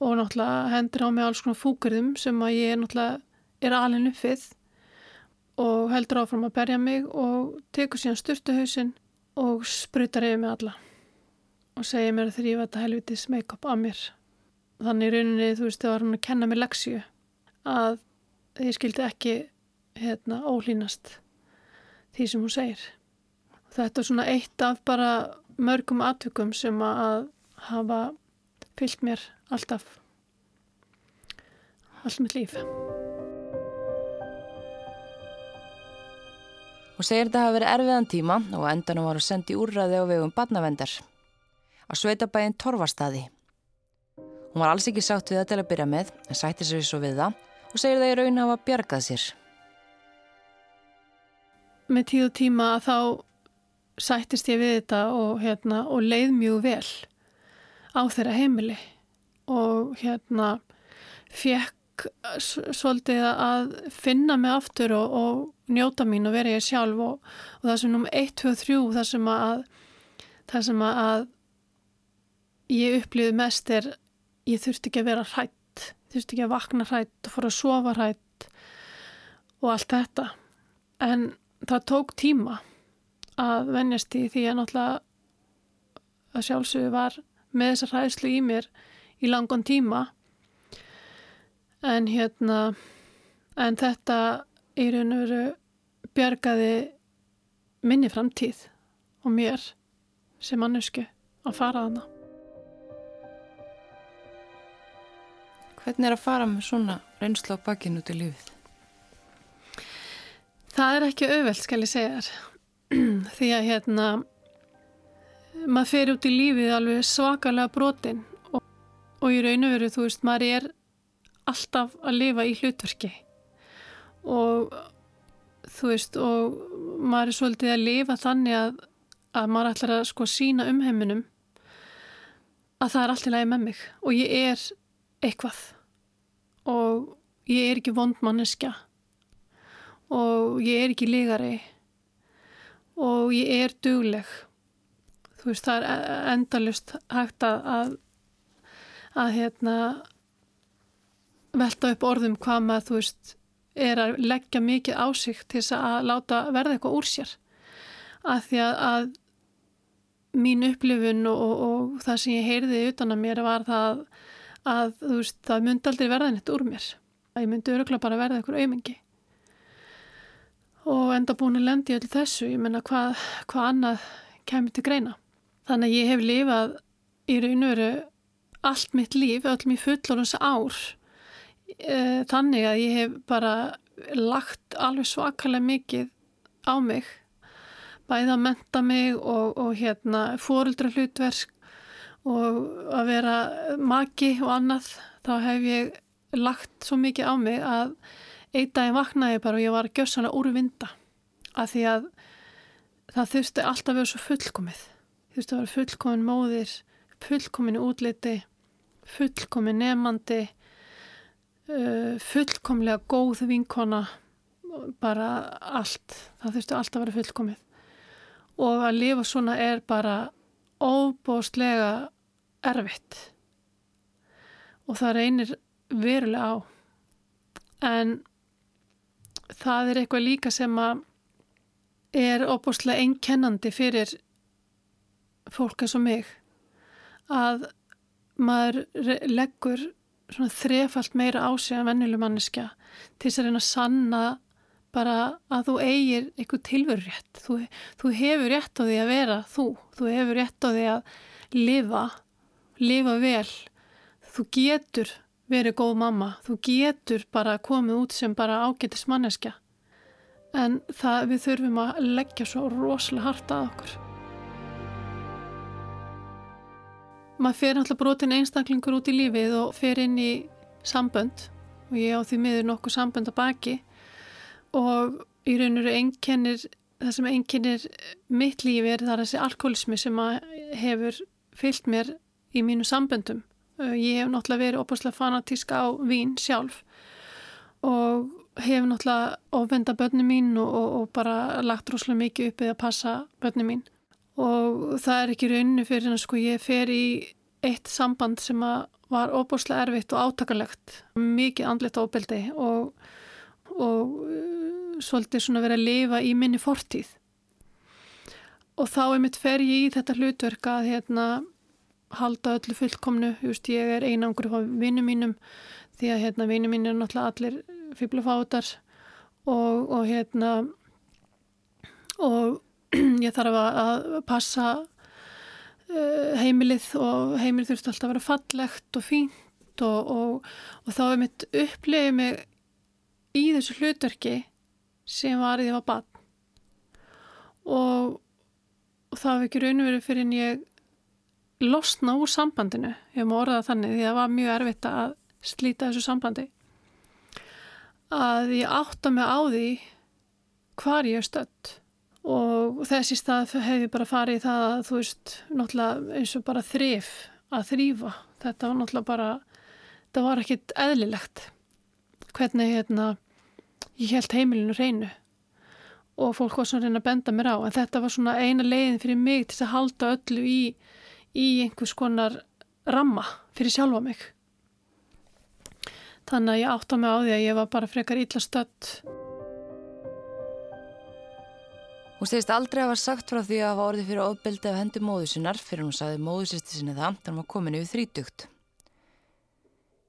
og náttúrulega hendur á mig alls konar fúkurðum sem að ég náttúrulega er alveg uppið og heldur áfram að berja mig og tekur síðan styrtuhausin og sprutar yfir mig alla og segir mér að þrýfa þetta helvitis make-up af mér. Þannig í rauninni, þú veist, það var hann að kenna mér leksju að ég skildi ekki hérna ólínast því sem hún segir. Þetta er svona eitt af bara mörgum atvökum sem að hafa fyllt mér alltaf allt mitt líf. Hún segir þetta hafi verið erfiðan tíma og endanum var að sendi úrraði á vegum badnavendar á sveitabæinn Torvarstaði. Hún var alls ekki sátt við það til að byrja með en sætti sér svo við það og segir það í raun hafa bjargað sér. Með tíu tíma þá sættist ég við þetta og, hérna, og leið mjög vel á þeirra heimili og hérna fekk svolítið að finna mig aftur og, og njóta mín og vera ég sjálf og, og það sem um 1, 2, 3 það sem að, það sem að ég upplýði mest er ég þurfti ekki að vera hrætt þurfti ekki að vakna hrætt og fóra að sofa hrætt og allt þetta. En það tók tíma að vennjast í því að náttúrulega að sjálfsögur var með þessa hræðslu í mér í langan tíma en hérna en þetta í raun og veru bjargaði minni framtíð og mér sem mannesku að fara hana. Hvernig er að fara með svona reynslu á bakkinu út í lífið? Það er ekki auðvelt, skal ég segja þér. Því að hérna, maður fer út í lífið alveg svakalega brotin og, og í raun og veru, þú veist, maður er alltaf að lifa í hlutverki. Og þú veist og maður er svolítið að lifa þannig að, að maður ætlar að sko sína um heiminum að það er allt í lagi með mig og ég er eitthvað. Og ég er ekki vondmanniska og ég er ekki lígari og ég er dugleg þú veist það er endalust hægt að að, að hérna velta upp orðum hvað maður þú veist er að leggja mikið ásíkt til þess að láta verða eitthvað úr sér. Að því að, að mín upplifun og, og, og það sem ég heyrði utan að mér var það að þú veist það myndi aldrei verða neitt úr mér. Að ég myndi öruglega bara verða eitthvað auðmengi og enda búin að lendi öll þessu ég menna hvað, hvað annað kemur til greina þannig að ég hef lifað í raun og veru allt mitt líf, öll mér fullorins ár Eh, þannig að ég hef bara lagt alveg svakalega mikið á mig. Bæða að menta mig og, og hérna fóruldra hlutverk og að vera maki og annað. Þá hef ég lagt svo mikið á mig að einn daginn vaknaði bara og ég var að gjösa hana úr vinda að því að það þurfti alltaf að vera svo fullkomið þurfti að vera fullkomin móðir fullkomin útliti fullkomin nefandi uh, fullkomlega góð vinkona bara allt. Það þurftu allt að vera fullkomið. Og að lifa svona er bara óbóstlega erfitt. Og það reynir verulega á. En það er eitthvað líka sem að er óbúslega einkennandi fyrir fólk eins og mig að maður leggur svona þrefalt meira á sig en vennileg manneska til þess að reyna að sanna bara að þú eigir eitthvað tilveru rétt þú, þú hefur rétt á því að vera þú. Þú hefur rétt á því að lifa lifa vel. Þú getur verið góð mamma. Þú getur bara komið út sem bara ágættis manneskja. En það við þurfum að leggja svo rosalega harta að okkur maður fer alltaf brotin einstaklingur út í lífið og fer inn í sambönd og ég á því miður nokkuð sambönd að baki og í raun og veru einkennir, það sem einkennir mitt lífi er það þessi alkoholismi sem hefur fyllt mér í mínu samböndum. Ég hef náttúrulega verið opaslega fanatísk á vín sjálf og hef náttúrulega ofenda börnum mín og, og, og bara lagt rosalega mikið uppið að passa börnum mín og það er ekki rauninu fyrir að sko ég fer í eitt samband sem var opaslega erfitt og átakalegt mikið andlet ábeldi og, og svolítið svona verið að lifa í minni fortíð. Og þá er mitt fer ég í þetta hlutverk að hérna halda öllu fullkomnu, just ég er einangur á vinnu mínum því að hérna vinnu mín er náttúrulega allir fýblufátar og, og hérna og ég þarf að passa uh, heimilið og heimilið þurft alltaf að vera fallegt og fínt og, og, og þá er mitt upplifið mig í þessu hlutverki sem var því að var bann og, og það var ekki raunverið fyrir en ég losna úr sambandinu. Ég má orða þannig því að það var mjög erfitt að slíta þessu sambandi. Að ég átta mig á því hvar ég er stött og þessi stað hefði bara farið það að þú veist náttúrulega eins og bara þrif að þrýfa þetta var náttúrulega bara það var ekkit eðlilegt hvernig hérna ég held heimilinu reynu og fólk var svona að reyna að benda mér á en þetta var svona eina leiðin fyrir mig til að halda öllu í, í einhvers konar ramma fyrir sjálfa mig. Þannig að ég átta mig á því að ég var bara frekar illa stött Hún stegist aldrei að hafa sagt frá því að hafa orðið fyrir ofbeldi af hendur móðusinnar fyrir hún saði móðusisti sinni það þannig að hún var komin yfir þrítugt.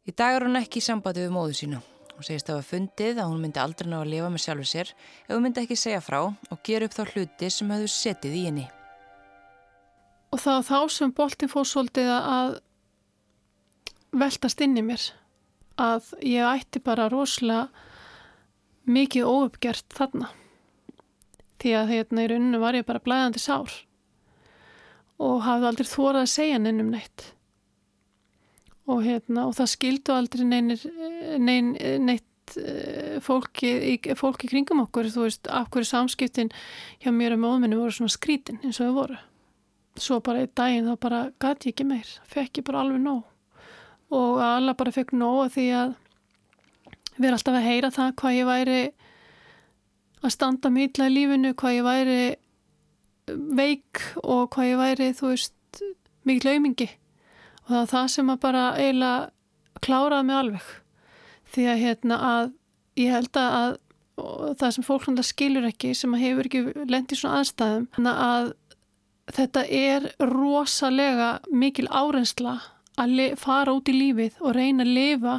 Í dag er hún ekki í sambandi við móðu sína Hún segist að var fundið að hún myndi aldrei ná að lifa með sjálfu sér ef hún myndi ekki segja frá og gera upp þá hluti sem hefðu setið í henni. Og það var þá sem boltin fór svolítið að veltast inn í mér að ég ætti bara rosalega mikið óuppgjert þarna því að hérna í rauninu var ég bara blæðandi sár og hafði aldrei þórað að segja neinum neitt. Og, hérna, og það skildu aldrei neinir, nein, neitt eh, fólki, fólki kringum okkur þú veist, af hverju samskiptin hjá mér og móðminni voru svona skrítin eins og þau voru. Svo bara í daginn þá bara gæti ég ekki meir fekk ég bara alveg nóg. Og alla bara fekk nóg að því að við erum alltaf að heyra það hvað ég væri að standa mýtla í lífinu, hvað ég væri veik og hvað ég væri, þú veist, mikið laumingi og það var það sem að bara eiginlega kláraði mig alveg. Því að hérna að ég held að það sem fólk skilur ekki sem hefur ekki lendið svona aðstæðum að þetta er rosalega mikil árensla að fara út í lífið og reyna að lifa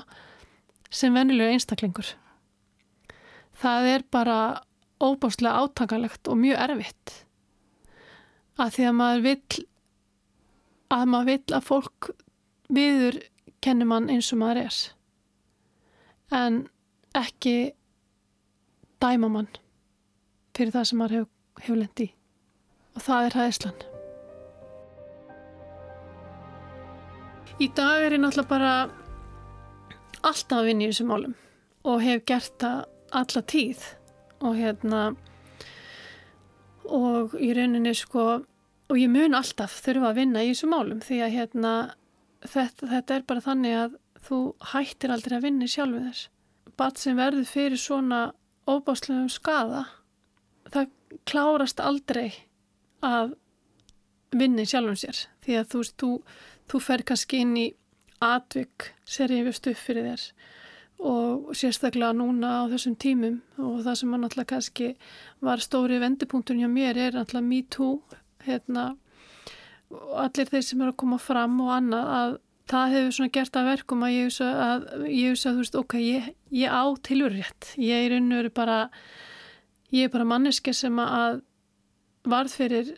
sem vennilega einstaklingur. Það er bara óbáslega átakalegt og mjög erfitt. Að því að maður vill að maður vill að fólk viður kennir mann eins og maður er. En ekki dæma mann fyrir það sem maður hefur hef lendi og það er hæðislan Í dag er ég náttúrulega bara alltaf að vinna í þessum málum og hef gert það alla tíð og hérna og í rauninni sko og ég mun alltaf þurfa að vinna í þessum málum því að hérna þetta, þetta er bara þannig að þú hættir aldrei að vinna sjálfu þess. Bat sem verður fyrir svona óbáslegum skada, það klárast aldrei að vinna sjálfum sér. Því að þú, þú, þú fer kannski inn í atvik, serið við stuff fyrir þér og sérstaklega núna á þessum tímum. Og það sem mann alltaf kannski var stóri vendipunkturinn hjá mér er alltaf me too, hérna allir þeir sem eru að koma fram og annað að það hefur svona gert að verkum að ég hef svo að, ég að veist, ok, ég, ég á tilurrétt, ég er unnur bara ég er bara manneski sem að varð fyrir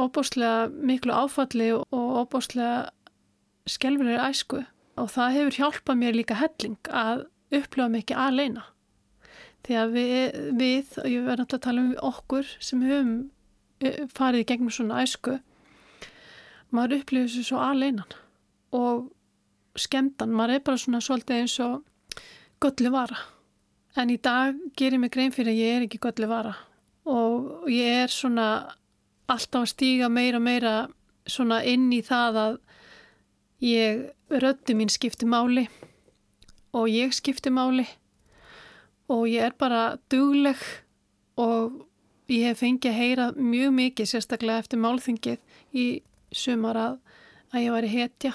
óbúslega miklu áfalli og óbúslega skelvilegri æsku. Og það hefur hjálpað mér líka helling að upplifa mikið aðleina því að við, við og ég verði alltaf að tala um okkur sem höfum eh, farið gegnum svona æsku maður upplifir þessu svo aðleinan og skemdan, maður er bara svona svolítið eins og göllu vara. En í dag gerir mig grein fyrir að ég er ekki göllu vara. Og ég er svona alltaf að stíga meira og meira svona inn í það að ég röndi mín skipti máli og ég skipti máli. Og ég er bara dugleg og ég hef fengið að heyra mjög mikið sérstaklega eftir málþingið í sumar að, að ég væri hetja.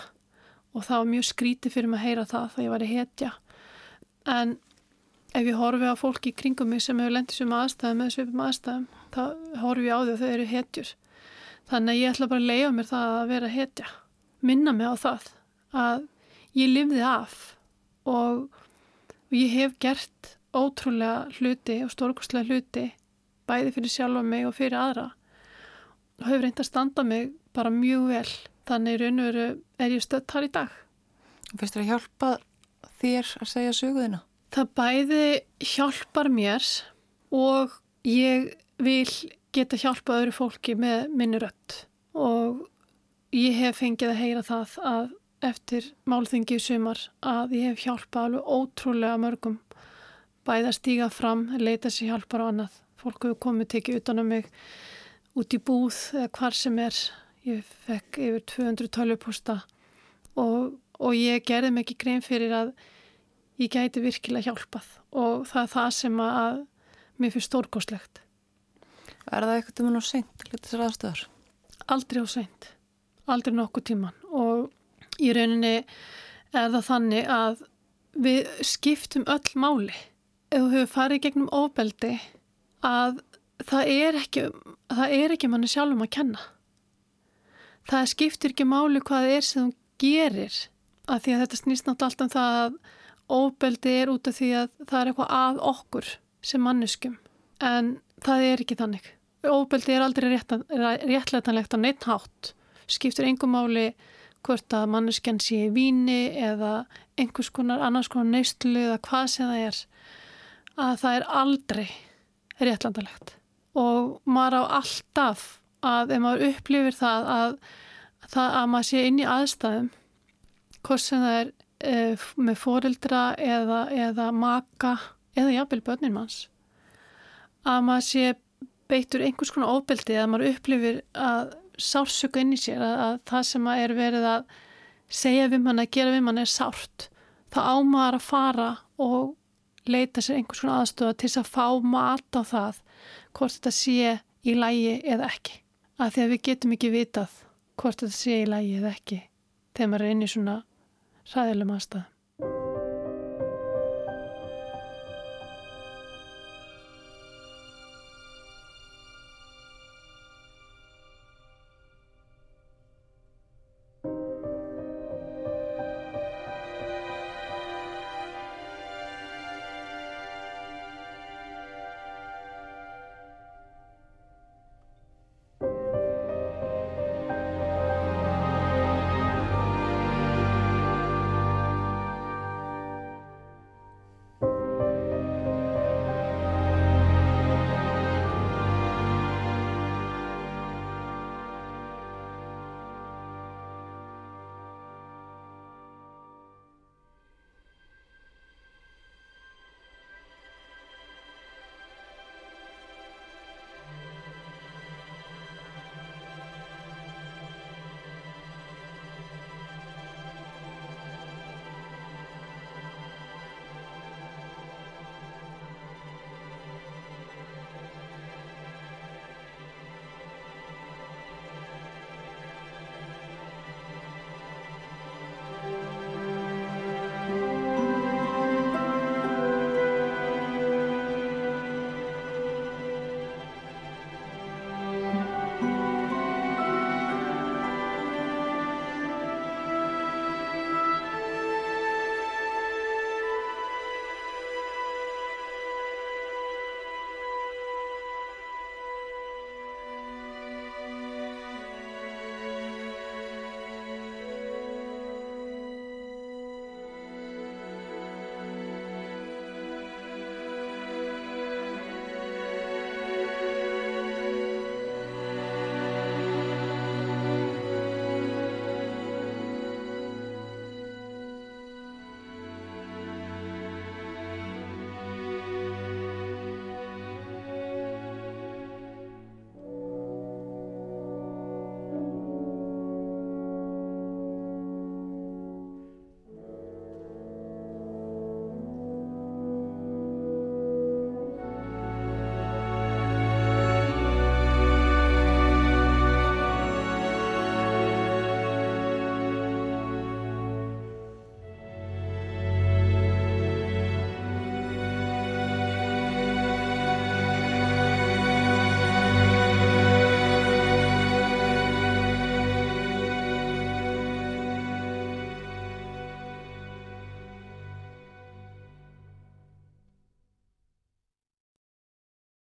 Og það var mjög skrítið fyrir mig að heyra það að ég væri hetja. En ef ég horfi á fólki í kringum mig sem hefur lendið svum aðstæðum eða svipum aðstæðum þá horfi ég á því að þau eru hetjur. Þannig að ég ætla bara að leiða mér það að vera hetja. Minna mig á það að ég lifði af og ég hef gert ótrúlega hluti og stórkostlega hluti bæði fyrir sjálfa mig og fyrir aðra. Og hefur reynd að standa mig bara mjög vel. Þannig raun og veru er ég stött þar í dag. Fyrst er að hjálpa þér að segja söguðina? Það bæði hjálpar mér og ég vil geta hjálpa öðru fólki með minni rött og ég hef fengið að heyra það að eftir málþingi í sumar að ég hef hjálpað alveg ótrúlega mörgum bæða stíga fram, leita sér hjálpar og annað. Fólk hefur komið tekið utan á um mig út í búð eða hvar sem er. Ég fekk yfir 200 tölvupústa og, og ég gerði ekki grein fyrir að ég gæti virkilega hjálpað og það er það sem að mér finnst stórkoslegt. Er það eitthvað tíman á seint til þessar aðstöðar? Aldrei á seint. Aldrei nokkuð tíman í rauninni er það þannig að við skiptum öll máli ef þú hefur farið gegnum ofbeldi að það er ekki, það er ekki manni sjálfum að kenna. Það skiptir ekki máli hvað það er sem þú gerir að því að þetta snýst náttúrulega allt um það að ofbeldi er út af því að það er eitthvað að okkur sem manneskum en það er ekki þannig. Ofbeldi er aldrei réttlætanlegt á neitt hátt. Skiptir engum máli hvort að manneskjan sé í víni eða einhvers konar annars konar neistlu eða hvað sem það er að það er aldrei réttlandalegt og maður á alltaf að ef maður upplifir það að, það að maður sé inn í aðstæðum hvort sem það er e, með fórildra eða, eða maka eða jafnvel börnin manns að maður sé beittur einhvers konar ofbeldi að maður upplifir að sársöku inn í sér að, að það sem er verið að segja við mann að gera við mann er sárt þá ámaður að fara og leita sér einhvers konar aðstöða til þess að fá mat á það hvort þetta sé í lægi eða ekki. Af því að við getum ekki vitað hvort þetta sé í lægi eða ekki þegar maður er inn í svona ræðilegum aðstæðum.